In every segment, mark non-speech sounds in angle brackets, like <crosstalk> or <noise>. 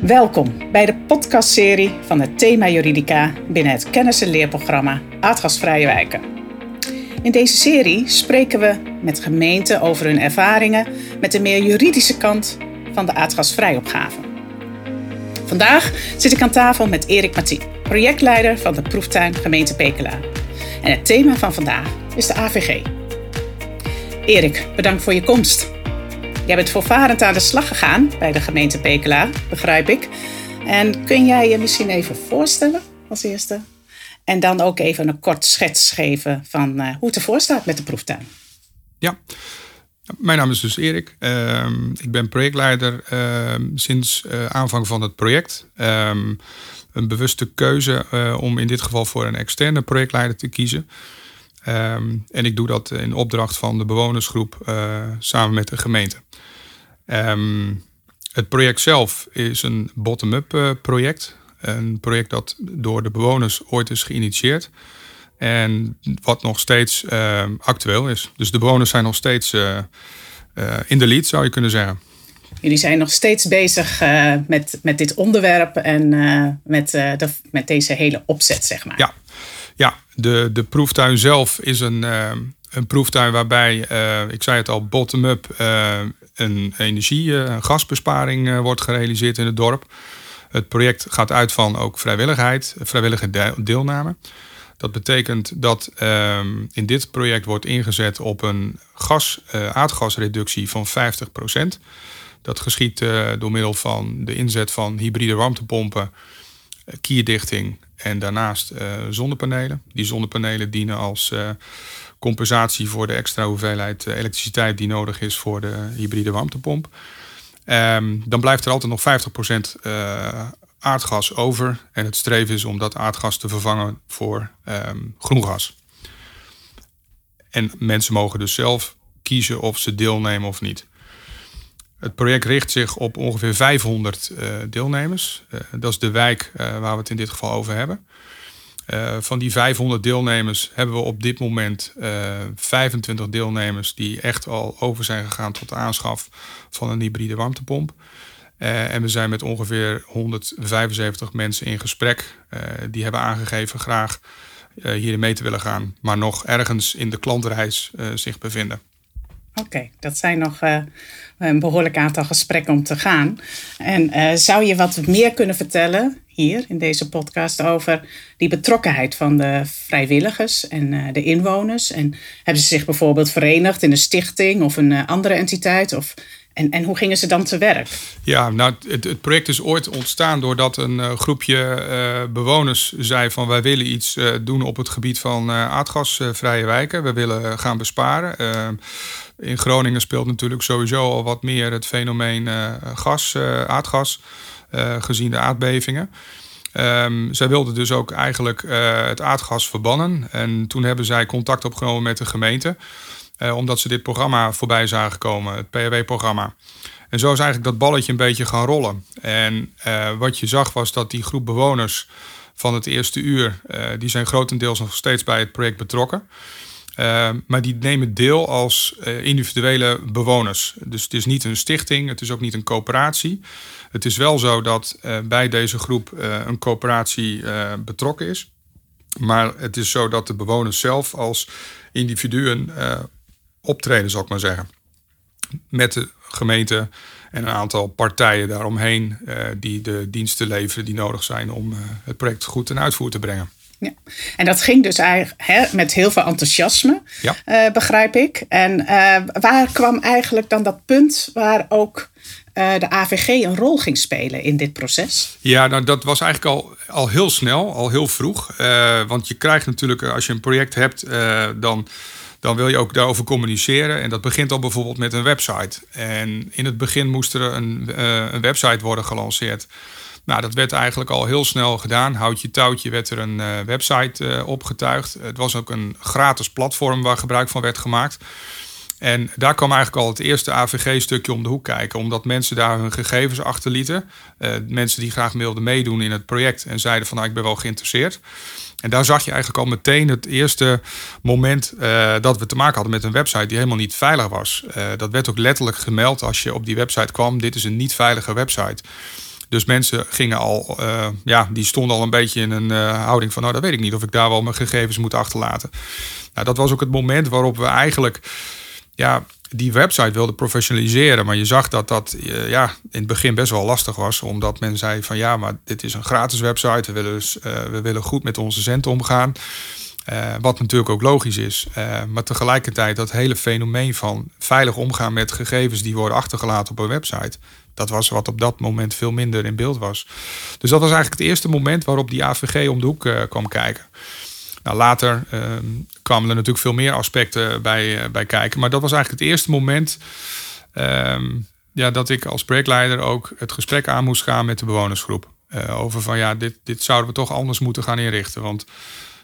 Welkom bij de podcastserie van het thema Juridica binnen het kennis- en leerprogramma Aardgasvrije Wijken. In deze serie spreken we met gemeenten over hun ervaringen met de meer juridische kant van de aardgasvrijopgave. Vandaag zit ik aan tafel met Erik Mathieu, projectleider van de proeftuin gemeente Pekela. En het thema van vandaag is de AVG. Erik, bedankt voor je komst. Jij bent voorvarend aan de slag gegaan bij de gemeente Pekela, begrijp ik. En kun jij je misschien even voorstellen als eerste? En dan ook even een kort schets geven van uh, hoe het ervoor staat met de proeftuin. Ja, mijn naam is dus Erik. Uh, ik ben projectleider uh, sinds uh, aanvang van het project. Ehm, een bewuste keuze uh, om in dit geval voor een externe projectleider te kiezen. Um, en ik doe dat in opdracht van de bewonersgroep samen met de gemeente. Um, het project zelf is een bottom-up uh, project. Een project dat door de bewoners ooit is geïnitieerd. En wat nog steeds uh, actueel is. Dus de bewoners zijn nog steeds uh, in de lead, zou je kunnen zeggen. Jullie zijn nog steeds bezig met, met dit onderwerp en met, de, met deze hele opzet, zeg maar. Ja, ja de, de proeftuin zelf is een, een proeftuin waarbij, ik zei het al, bottom-up een energie- en eh, gasbesparing eh, wordt gerealiseerd in het dorp. Het project gaat uit van ook vrijwilligheid, vrijwillige deelname. Dat betekent dat ehm, in dit project wordt ingezet op een gas, aardgasreductie van 50%. Dat geschiet door middel van de inzet van hybride warmtepompen, kierdichting en daarnaast zonnepanelen. Die zonnepanelen dienen als compensatie voor de extra hoeveelheid eh, elektriciteit die nodig is voor de hybride warmtepomp. Um, dan blijft er altijd nog 50% uh, eh, aardgas over. En het streven is om dat aardgas te vervangen voor um, groen gas. En mensen mogen dus zelf kiezen of ze deelnemen of niet. Het project richt zich op ongeveer 500 uh, eh, deelnemers. Uh, dat is de wijk uh, waar we het in dit geval over hebben. Van die 500 deelnemers hebben we op dit moment uh, eh, 25 deelnemers die echt al over zijn gegaan tot de aanschaf van een hybride warmtepomp. En we zijn met ongeveer 175 mensen in gesprek. die hebben aangegeven graag hierin mee te willen gaan, maar nog ergens in de klantreis zich bevinden. Oké, dat zijn nog een behoorlijk aantal gesprekken om te gaan. En zou je wat meer kunnen vertellen hier in deze podcast over die betrokkenheid van de vrijwilligers en uh, de inwoners. En hebben ze zich bijvoorbeeld verenigd in een stichting of een andere entiteit? Of, en, en hoe gingen ze dan te werk? Ja, nou, het, het project is ooit ontstaan doordat een uh, groepje bewoners zei van wij willen iets doen op het gebied van aardgasvrije wijken. We willen gaan besparen. in Groningen speelt natuurlijk sowieso al wat meer het fenomeen gas, aardgas. Eh, gezien de aardbevingen. Um, zij wilden dus ook eigenlijk het aardgas verbannen. En toen hebben zij contact opgenomen met de gemeente. Uh, omdat ze dit programma voorbij zagen komen, het PRW-programma. En zo is eigenlijk dat balletje een beetje gaan rollen. En uh, wat je zag was dat die groep bewoners van het eerste uur... die zijn grotendeels nog steeds bij het project betrokken. maar die nemen deel als individuele bewoners. Dus het is niet een stichting, het is ook niet een coöperatie... Het is wel zo dat bij deze groep een coöperatie betrokken is. Maar het is zo dat de bewoners zelf als individuen optreden, zal ik maar zeggen. Met de gemeente en een aantal partijen daaromheen die de diensten leveren die nodig zijn om het project goed ten uitvoer te brengen. Ja. En dat ging dus eigenlijk hè, met heel veel enthousiasme, ja. begrijp ik. En waar kwam eigenlijk dan dat punt waar ook uh, de AVG een rol ging spelen in dit proces? Ja, nou, dat was eigenlijk al, al heel snel, al heel vroeg. Uh, want je krijgt natuurlijk, als je een project hebt, uh, dan, dan wil je ook daarover communiceren. En dat begint al bijvoorbeeld met een website. En in het begin moest er een, een website worden gelanceerd. Nou, dat werd eigenlijk al heel snel gedaan. Houd je touwtje werd er een website opgetuigd. Het was ook een gratis platform waar gebruik van werd gemaakt. En daar kwam eigenlijk al het eerste AVG-stukje om de hoek kijken, omdat mensen daar hun gegevens achterlieten. Uh, mensen die graag wilden meedoen in het project en zeiden van nou, ik ben wel geïnteresseerd. En daar zag je eigenlijk al meteen het eerste moment uh, dat we te maken hadden met een website die helemaal niet veilig was. Uh, dat werd ook letterlijk gemeld als je op die website kwam. Dit is een niet veilige website. Dus mensen gingen al, ja, die stonden al een beetje in een houding van, nou, dat weet ik niet of ik daar wel mijn gegevens moet achterlaten. Nou, dat was ook het moment waarop we eigenlijk, ja, die website wilden professionaliseren. Maar je zag dat dat ja, in het begin best wel lastig was. Omdat men zei van ja, maar dit is een gratis website. We willen, dus, we willen goed met onze centen omgaan. Uh, wat natuurlijk ook logisch is. Maar tegelijkertijd dat hele fenomeen van veilig omgaan met gegevens die worden achtergelaten op een website. Dat was wat op dat moment veel minder in beeld was. Dus dat was eigenlijk het eerste moment waarop die AVG om de hoek kwam kijken. Nou, later ehm, kwamen er natuurlijk veel meer aspecten bij, bij kijken. Maar dat was eigenlijk het eerste moment ehm, ja, dat ik als projectleider ook het gesprek aan moest gaan met de bewonersgroep. over van ja, dit, dit zouden we toch anders moeten gaan inrichten. Want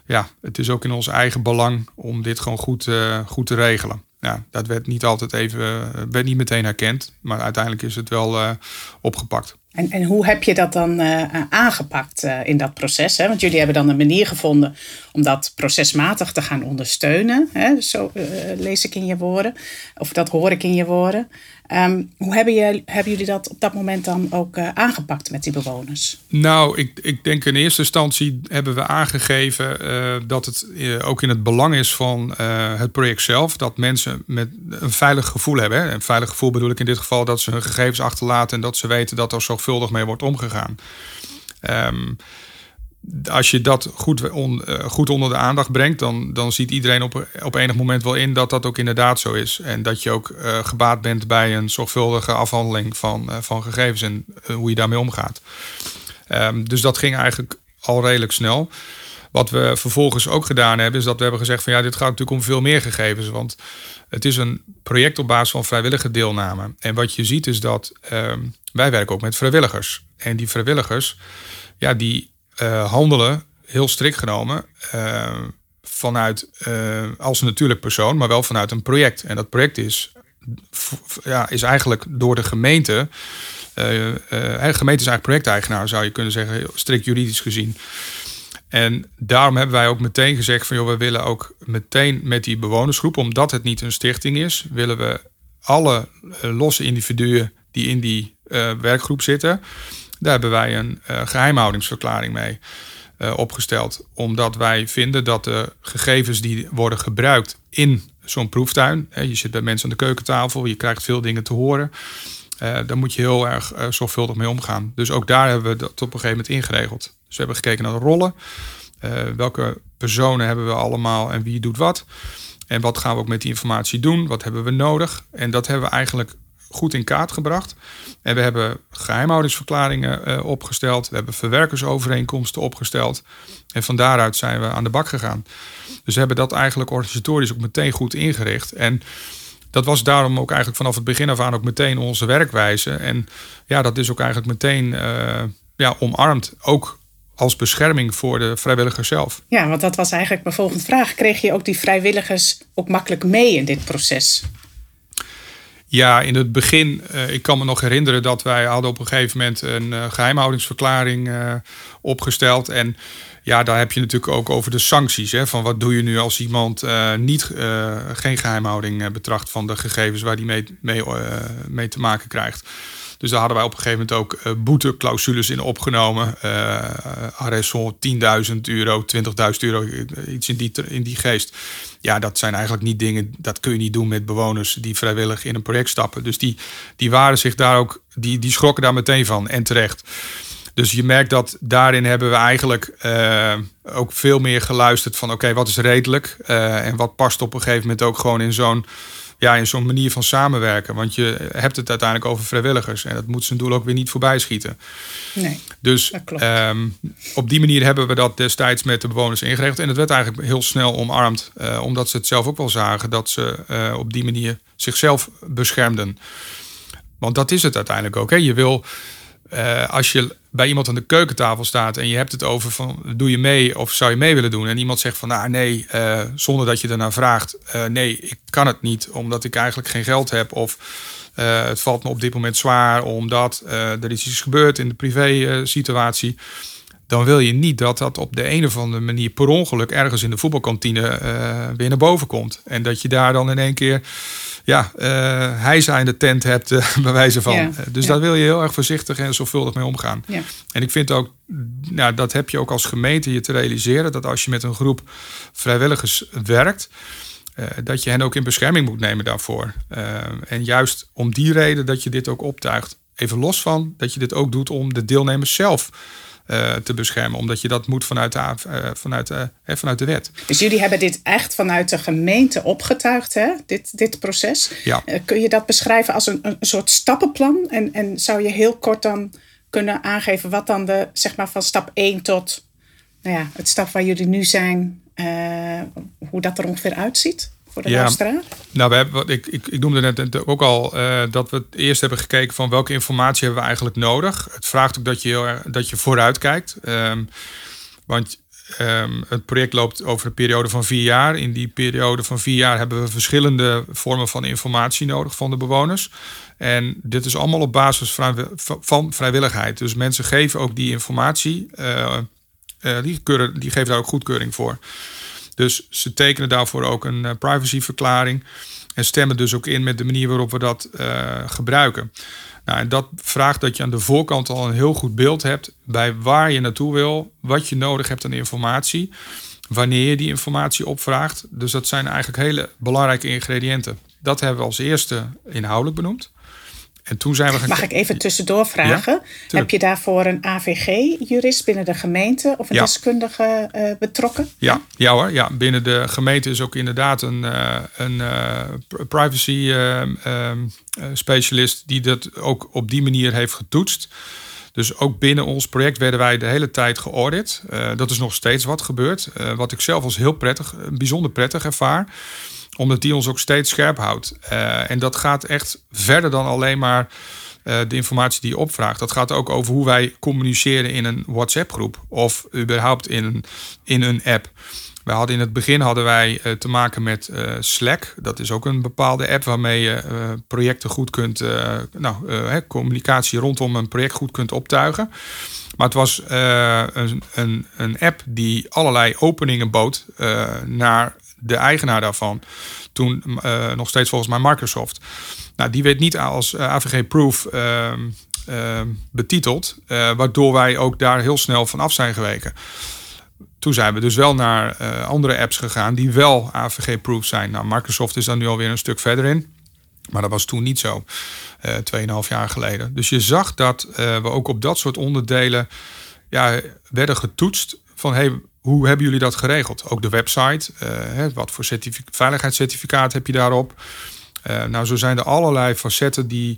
ja, het is ook in ons eigen belang om dit gewoon goed, uh, goed te regelen. Ja, dat werd niet altijd even, eh, werd niet meteen herkend, maar uiteindelijk is het wel opgepakt. En, en hoe heb je dat dan uh, aangepakt uh, in dat proces? Hè? Want jullie hebben dan een manier gevonden om dat procesmatig te gaan ondersteunen. Hè? Zo lees ik in je woorden, of dat hoor ik in je woorden. Um, hoe hebben, hebben jullie dat op dat moment dan ook aangepakt met die bewoners? Nou, ik, ik denk in eerste instantie hebben we aangegeven dat het ook in het belang is van het project zelf. Dat mensen met een veilig gevoel hebben. Hè? Een veilig gevoel bedoel ik in dit geval dat ze hun gegevens achterlaten en dat ze weten dat er zorgvuldig mee wordt omgegaan. Um, als je dat goed, uh, goed onder de aandacht brengt, dan, dan ziet iedereen op, op enig moment wel in dat dat ook inderdaad zo is. En dat je ook uh, gebaat bent bij een zorgvuldige afhandeling van, uh, van gegevens en hoe je daarmee omgaat. Um, dus dat ging eigenlijk al redelijk snel. Wat we vervolgens ook gedaan hebben, is dat we hebben gezegd van ja, dit gaat natuurlijk om veel meer gegevens. Want het is een project op basis van vrijwillige deelname. En wat je ziet is dat ehm, wij werken ook met vrijwilligers. En die vrijwilligers, ja, die uh, handelen heel strikt genomen uh, vanuit uh, als een natuurlijk persoon, maar wel vanuit een project. En dat project is, ja, is eigenlijk door de gemeente. de gemeente is eigenlijk projecteigenaar, zou je kunnen zeggen, strikt juridisch gezien. En daarom hebben wij ook meteen gezegd van joh, we willen ook meteen met die bewonersgroep, omdat het niet een stichting is, willen we alle losse individuen die in die uh, werkgroep zitten. Daar hebben wij een uh, geheimhoudingsverklaring mee opgesteld. Omdat wij vinden dat de gegevens die worden gebruikt in zo'n proeftuin. Hè, je zit bij mensen aan de keukentafel, je krijgt veel dingen te horen. Uh, daar moet je heel erg zorgvuldig mee omgaan. Dus ook daar hebben we dat op een gegeven moment ingeregeld. Dus we hebben gekeken naar de rollen. welke personen hebben we allemaal en wie doet wat. En wat gaan we ook met die informatie doen? Wat hebben we nodig? En dat hebben we eigenlijk goed in kaart gebracht. En we hebben geheimhoudingsverklaringen opgesteld. We hebben verwerkersovereenkomsten opgesteld. En van daaruit zijn we aan de bak gegaan. Dus we hebben dat eigenlijk organisatorisch ook meteen goed ingericht. En dat was daarom ook eigenlijk vanaf het begin af aan ook meteen onze werkwijze. En ja, dat is ook eigenlijk meteen uh, ja, omarmd. Ook als bescherming voor de vrijwilligers zelf. Ja, want dat was eigenlijk mijn volgende vraag. Kreeg je ook die vrijwilligers ook makkelijk mee in dit proces? Ja, in het begin, uh, ik kan me nog herinneren dat wij hadden op een gegeven moment een uh, geheimhoudingsverklaring uh, opgesteld. En ja, daar heb je natuurlijk ook over de sancties. Hè, van wat doe je nu als iemand niet, geen geheimhouding betracht van de gegevens waar die mee, mee, mee te maken krijgt. Dus daar hadden wij op een gegeven moment ook uh, boeteclausules in opgenomen. Uh, arrest 10.000 euro, 20.000 euro, iets in die, in die geest. Ja, dat zijn eigenlijk niet dingen, dat kun je niet doen met bewoners die vrijwillig in een project stappen. Dus die, die waren zich daar ook, die, die schrokken daar meteen van en terecht. Dus je merkt dat daarin hebben we eigenlijk uh, ook veel meer geluisterd van oké, okay, wat is redelijk uh, en wat past op een gegeven moment ook gewoon in zo'n ja, in zo'n manier van samenwerken. Want je hebt het uiteindelijk over vrijwilligers. En dat moet zijn doel ook weer niet voorbij schieten. Nee, dus um, op die manier hebben we dat destijds met de bewoners ingeregeld. En het werd eigenlijk heel snel omarmd. Uh, omdat ze het zelf ook wel zagen dat ze op die manier zichzelf beschermden. Want dat is het uiteindelijk ook. Hè. Je wil, uh, als je bij iemand aan de keukentafel staat en je hebt het over van doe je mee of zou je mee willen doen? En iemand zegt van nou nee uh, zonder dat je ernaar vraagt uh, nee ik kan het niet omdat ik eigenlijk geen geld heb of uh, het valt me op dit moment zwaar omdat er is iets gebeurd in de privé situatie. Dan wil je niet dat dat op de een of andere manier per ongeluk ergens in de voetbalkantine weer naar boven komt. En dat je daar dan in één keer ja, uh, hij in de tent hebt, uh, <laughs> bij wijze van. Ja, dus ja. daar wil je heel erg voorzichtig en zorgvuldig mee omgaan. Ja. En ik vind ook, nou, dat heb je ook als gemeente je te realiseren, dat als je met een groep vrijwilligers werkt, uh, dat je hen ook in bescherming moet nemen daarvoor. en juist om die reden dat je dit ook optuigt. Even los van dat je dit ook doet om de deelnemers zelf uh, te beschermen. Omdat je dat moet vanuit de, uh, vanuit, uh, vanuit de wet. Dus jullie hebben dit echt vanuit de gemeente opgetuigd, hè? Dit, dit proces. Ja. kun je dat beschrijven als een, een soort stappenplan? En, en zou je heel kort dan kunnen aangeven wat dan de, zeg maar, van stap 1 tot nou ja, het stap waar jullie nu zijn, hoe dat er ongeveer uitziet? Voor de ja, luisteraar? nou, we hebben, ik, ik, ik noemde net ook al uh, dat we eerst hebben gekeken van welke informatie hebben we eigenlijk nodig. Het vraagt ook dat je, heel erg, dat je vooruit kijkt. Um, want um, het project loopt over een periode van vier jaar. In die periode van vier jaar hebben we verschillende vormen van informatie nodig van de bewoners. En dit is allemaal op basis van vrijwilligheid. Dus mensen geven ook die informatie. Uh, uh, die, keuren, die geven daar ook goedkeuring voor. Dus ze tekenen daarvoor ook een uh, privacyverklaring en stemmen dus ook in met de manier waarop we dat uh, gebruiken. Nou, en dat vraagt dat je aan de voorkant al een heel goed beeld hebt bij waar je naartoe wil, wat je nodig hebt aan informatie, wanneer je die informatie opvraagt. Dus dat zijn eigenlijk hele belangrijke ingrediënten. Dat hebben we als eerste inhoudelijk benoemd. En toen zijn we gaan... Mag ik even tussendoor vragen? Ja, Heb je daarvoor een AVG-jurist binnen de gemeente of een Ja. deskundige uh, betrokken? Ja, ja hoor. Ja, binnen de gemeente is ook inderdaad een, uh, een uh, privacy uh, specialist die dat ook op die manier heeft getoetst. Dus ook binnen ons project werden wij de hele tijd geaudit. dat is nog steeds wat gebeurt. wat ik zelf als heel prettig, bijzonder prettig ervaar omdat die ons ook steeds scherp houdt. Uh, en dat gaat echt verder dan alleen maar uh, de informatie die je opvraagt. Dat gaat ook over hoe wij communiceren in een WhatsApp-groep of überhaupt in een, in een app. We hadden in het begin hadden wij uh, te maken met Slack. Dat is ook een bepaalde app waarmee je projecten goed kunt, nou, communicatie rondom een project goed kunt optuigen. Maar het was een, een, een app die allerlei openingen bood naar de eigenaar daarvan. Toen uh, nog steeds volgens mij Microsoft. Nou, die werd niet als uh, AVG-proof uh, betiteld. eh, waardoor wij ook daar heel snel van af zijn geweken. Toen zijn we dus wel naar eh, andere apps gegaan die wel AVG-proof zijn. Nou, Microsoft is daar nu alweer een stuk verder in. Maar dat was toen niet zo, uh, 2,5 jaar geleden. Dus je zag dat we ook op dat soort onderdelen ja, werden getoetst. Van hey, hoe hebben jullie dat geregeld? Ook de website. Uh, hè, wat voor veiligheidscertificaat heb je daarop? Uh, nou, zo zijn er allerlei facetten die,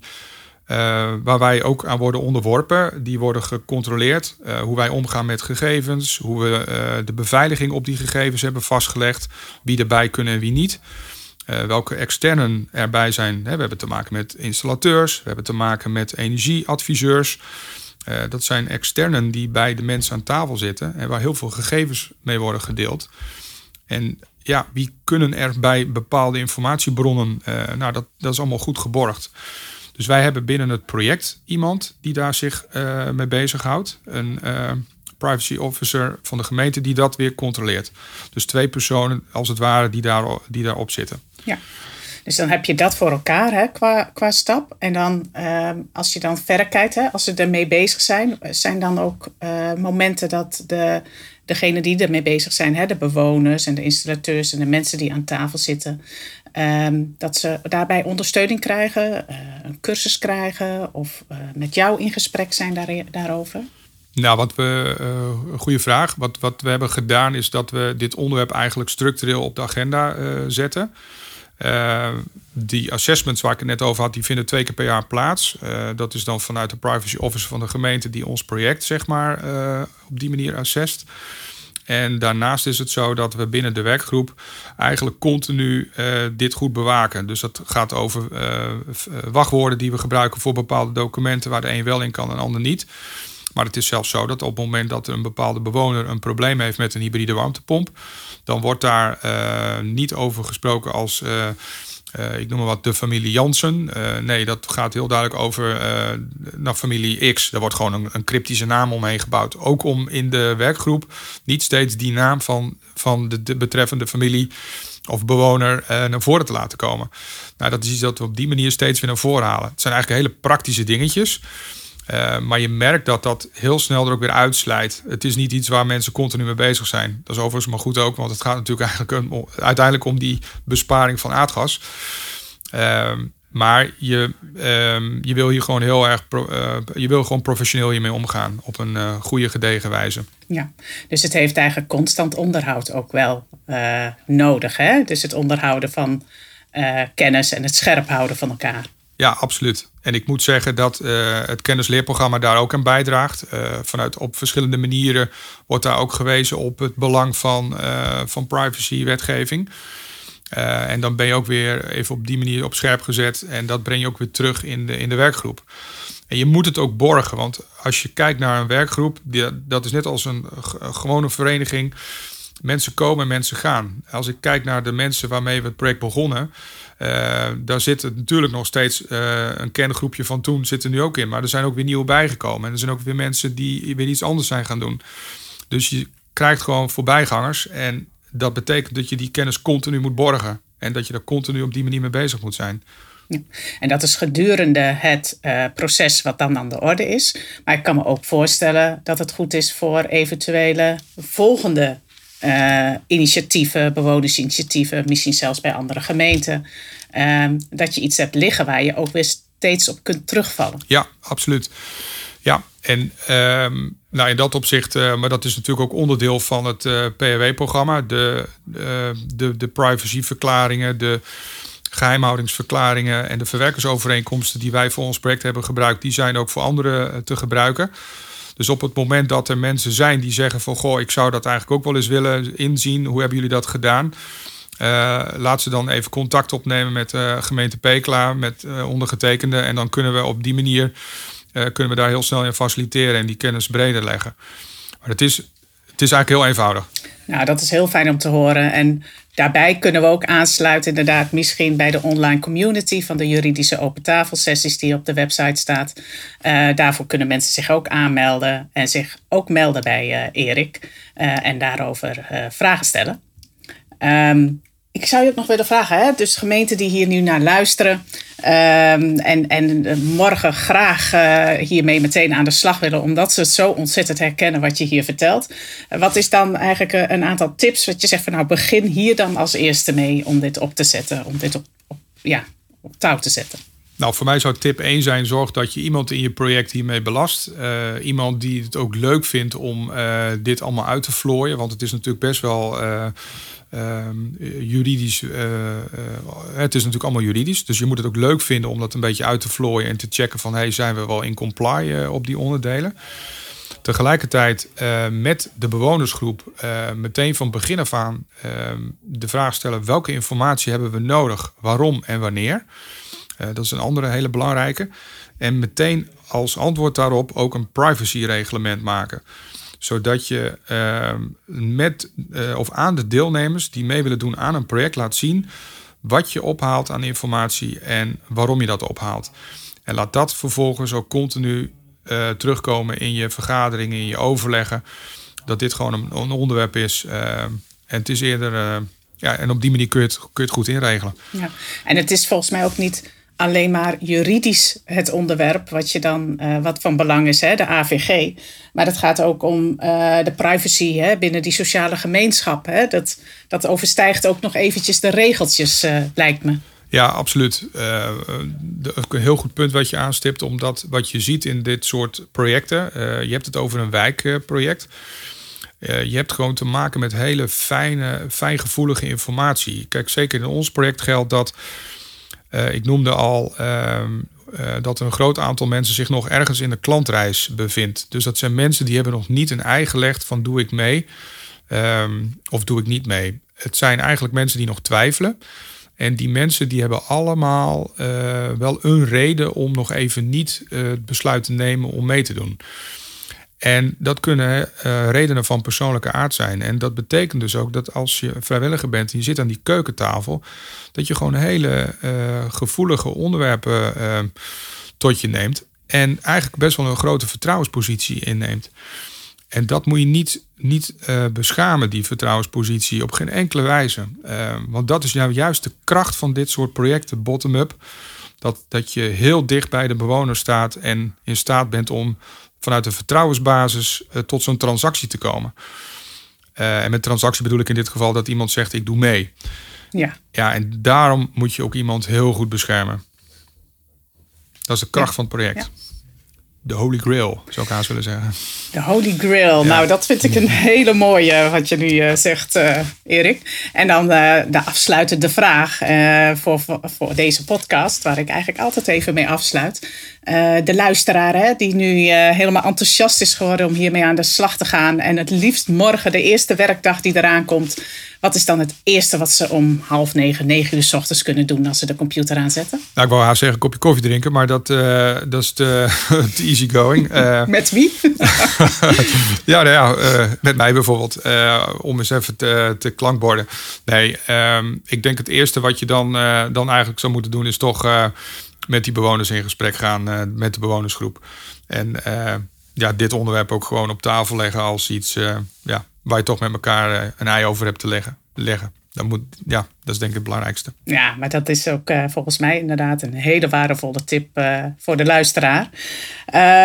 uh, waar wij ook aan worden onderworpen. Die worden gecontroleerd. hoe wij omgaan met gegevens. Hoe we de beveiliging op die gegevens hebben vastgelegd. Wie erbij kunnen en wie niet. welke externen erbij zijn. We hebben te maken met installateurs. We hebben te maken met energieadviseurs. Uh, dat zijn externen die bij de mensen aan tafel zitten en waar heel veel gegevens mee worden gedeeld. En ja, wie kunnen er bij bepaalde informatiebronnen, uh, nou dat, dat is allemaal goed geborgd. Dus wij hebben binnen het project iemand die daar zich uh, mee bezighoudt. Een privacy officer van de gemeente die dat weer controleert. Dus twee personen als het ware die, daar, die daarop zitten. Ja. Dus dan heb je dat voor elkaar hè, qua, qua stap. En dan uh, als je dan verder kijkt, hè, als ze ermee bezig zijn, zijn dan ook uh, momenten dat de, degenen die ermee bezig zijn, hè, de bewoners en de installateurs en de mensen die aan tafel zitten, um, dat ze daarbij ondersteuning krijgen, uh, een cursus krijgen of met jou in gesprek zijn daar, daarover? Nou, wat we, goede vraag. Wat, wat we hebben gedaan is dat we dit onderwerp eigenlijk structureel op de agenda zetten. Uh, die assessments waar ik het net over had, die vinden twee keer per jaar plaats. Uh, dat is dan vanuit de privacy officer van de gemeente die ons project zeg maar uh, op die manier assest. En daarnaast is het zo dat we binnen de werkgroep eigenlijk continu dit goed bewaken. Dus dat gaat over wachtwoorden die we gebruiken voor bepaalde documenten waar de een wel in kan en de ander niet. Maar het is zelfs zo dat op het moment dat een bepaalde bewoner een probleem heeft met een hybride warmtepomp, dan wordt daar uh, niet over gesproken als, uh, uh, ik noem maar wat, de familie Jansen. nee, dat gaat heel duidelijk over naar familie X. Daar wordt gewoon een, een, cryptische naam omheen gebouwd. Ook om in de werkgroep niet steeds die naam van, van de, de betreffende familie of bewoner naar voren te laten komen. Nou, dat is iets dat we op die manier steeds weer naar voren halen. Het zijn eigenlijk hele praktische dingetjes. Maar je merkt dat dat heel snel er ook weer uitslijt. Het is niet iets waar mensen continu mee bezig zijn. Dat is overigens maar goed ook, want het gaat natuurlijk <laughs> eigenlijk uiteindelijk om die besparing van aardgas. Ehm, maar je, ehm, je wil hier gewoon heel erg uh, je wil gewoon professioneel hiermee omgaan op een uh, goede, gedegen wijze. Ja, dus het heeft eigenlijk constant onderhoud ook wel nodig. Hè? Dus het onderhouden van kennis en het scherp houden van elkaar. Ja, absoluut. En ik moet zeggen dat het kennisleerprogramma daar ook aan bijdraagt. vanuit op verschillende manieren wordt daar ook gewezen op het belang van, van privacy-wetgeving. Uh, en dan ben je ook weer even op die manier op scherp gezet. En dat breng je ook weer terug in de, in de werkgroep. En je moet het ook borgen. Want als je kijkt naar een werkgroep, dat is net als een, gewone vereniging. Mensen komen en mensen gaan. Als ik kijk naar de mensen waarmee we het project begonnen. Uh, daar zit natuurlijk nog steeds uh, een kerngroepje van toen zit er nu ook in. Maar er zijn ook weer nieuwe bijgekomen. En er zijn ook weer mensen die weer iets anders zijn gaan doen. Dus je krijgt gewoon voorbijgangers. En dat betekent dat je die kennis continu moet borgen. En dat je daar continu op die manier mee bezig moet zijn. En dat is gedurende het uh, proces wat dan aan de orde is. Maar ik kan me ook voorstellen dat het goed is voor eventuele volgende uh, initiatieven, bewonersinitiatieven, misschien zelfs bij andere gemeenten. Uh, dat je iets hebt liggen waar je ook weer steeds op kunt terugvallen. Ja, absoluut. Ja, en um, nou, in dat opzicht, uh, maar dat is natuurlijk ook onderdeel van het eh, PRW-programma. De, de, de privacyverklaringen, de geheimhoudingsverklaringen en de verwerkersovereenkomsten die wij voor ons project hebben gebruikt, die zijn ook voor anderen te gebruiken. Dus op het moment dat er mensen zijn die zeggen van goh, ik zou dat eigenlijk ook wel eens willen inzien, hoe hebben jullie dat gedaan? laat ze dan even contact opnemen met gemeente Pekela, met ondergetekende. En dan kunnen we op die manier kunnen we daar heel snel in faciliteren en die kennis breder leggen. Maar het is, het is eigenlijk heel eenvoudig. Nou, dat is heel fijn om te horen. En daarbij kunnen we ook aansluiten, inderdaad, misschien bij de online community van de juridische open tafelsessies die op de website staat. Uh, daarvoor kunnen mensen zich ook aanmelden en zich ook melden bij uh, Erik en daarover vragen stellen. Um, ik zou je ook nog willen vragen, hè? dus gemeenten die hier nu naar luisteren um, en, en morgen graag uh, hiermee meteen aan de slag willen, omdat ze het zo ontzettend herkennen wat je hier vertelt. wat is dan eigenlijk eh, een aantal tips wat je zegt van nou begin hier dan als eerste mee om dit op te zetten, om dit op, op ja, op touw te zetten? Nou, voor mij zou tip 1 zijn: zorg dat je iemand in je project hiermee belast. Uh, iemand die het ook leuk vindt om uh, dit allemaal uit te vlooien. Want het is natuurlijk best wel. Uh, juridisch, het is natuurlijk allemaal juridisch. Dus je moet het ook leuk vinden om dat een beetje uit te vlooien en te checken van hey, zijn we wel in comply op die onderdelen. Tegelijkertijd met de bewonersgroep meteen van begin af aan ehm, de vraag stellen welke informatie hebben we nodig, waarom en wanneer. Uh, dat is een andere hele belangrijke. En meteen als antwoord daarop ook een privacy-reglement maken. Zodat je uh, met uh, of aan de deelnemers die mee willen doen aan een project laat zien wat je ophaalt aan informatie en waarom je dat ophaalt. En laat dat vervolgens ook continu uh, terugkomen in je vergaderingen, in je overleggen. Dat dit gewoon een, een onderwerp is. en het is eerder. ja, en op die manier kun je het, kun je het goed inregelen. Ja. En het is volgens mij ook niet alleen maar juridisch het onderwerp wat, je dan, uh, wat van belang is, hè, de AVG. Maar het gaat ook om uh, de privacy hè, binnen die sociale gemeenschap. Hè. Dat, dat overstijgt ook nog eventjes de regeltjes, uh, lijkt me. Ja, absoluut. een heel goed punt wat je aanstipt, omdat wat je ziet in dit soort projecten, je hebt het over een wijkproject. je hebt gewoon te maken met hele fijne, fijngevoelige informatie. Kijk, zeker in ons project geldt dat uh, ik noemde al uh, uh, dat een groot aantal mensen zich nog ergens in de klantreis bevindt. Dus dat zijn mensen die hebben nog niet een ei gelegd van doe ik mee um, of doe ik niet mee. Het zijn eigenlijk mensen die nog twijfelen. En die mensen die hebben allemaal wel een reden om nog even niet het besluit te nemen om mee te doen. En dat kunnen uh, redenen van persoonlijke aard zijn. En dat betekent dus ook dat als je vrijwilliger bent en je zit aan die keukentafel, dat je gewoon hele uh, gevoelige onderwerpen uh, tot je neemt. En eigenlijk best wel een grote vertrouwenspositie inneemt. En dat moet je niet, niet uh, beschamen, die vertrouwenspositie, op geen enkele wijze. Uh, want dat is nou juist de kracht van dit soort projecten, bottom-up. Dat, dat je heel dicht bij de bewoner staat en in staat bent om vanuit een vertrouwensbasis uh, tot zo'n transactie te komen. en met transactie bedoel ik in dit geval dat iemand zegt: Ik doe mee. Ja. ja, en daarom moet je ook iemand heel goed beschermen. Dat is de kracht van het project. Ja. De Holy Grail, zou ik haast willen zeggen. De Holy Grail. Nou, dat vind ik een hele mooie wat je nu uh, zegt, uh, Erik. En dan uh, de afsluitende vraag voor, voor, voor, deze podcast, waar ik eigenlijk altijd even mee afsluit. De luisteraar hè, die nu helemaal enthousiast is geworden om hiermee aan de slag te gaan. En het liefst morgen, de eerste werkdag die eraan komt, wat is dan het eerste wat ze om half negen, negen uur s ochtends kunnen doen als ze de computer aanzetten? Nou, ik wou haar zeggen een kopje koffie drinken, maar dat, uh, dat is te, <laughs> te easy going. Uh, <laughs> met wie? <laughs> ja, nou ja met mij bijvoorbeeld. om eens even te, te klankborden. Nee, um, ik denk het eerste wat je dan, dan eigenlijk zou moeten doen is toch met die bewoners in gesprek gaan, met de bewonersgroep. En ja, dit onderwerp ook gewoon op tafel leggen als iets ja, waar je toch met elkaar eh, een ei over hebt te leggen. leggen. Dat, moet, ja, dat is denk ik het belangrijkste. Ja, maar dat is ook volgens mij inderdaad een hele waardevolle tip voor de luisteraar.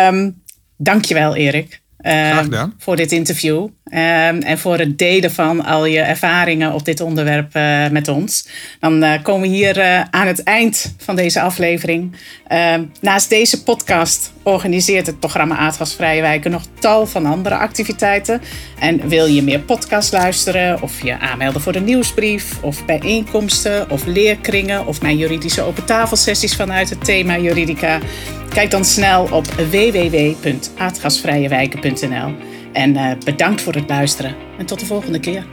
Um, dankjewel Erik. Um, voor dit interview um, en voor het delen van al je ervaringen op dit onderwerp uh, met ons. Dan uh, komen we hier uh, aan het eind van deze aflevering. naast deze podcast organiseert het programma Aardgasvrije Wijken nog tal van andere activiteiten. En wil je meer podcasts luisteren of je aanmelden voor de nieuwsbrief of bijeenkomsten of leerkringen of mijn juridische open tafelsessies vanuit het thema juridica? Kijk dan snel op www.aardgasvrijewijken.nl en uh, bedankt voor het luisteren en tot de volgende keer.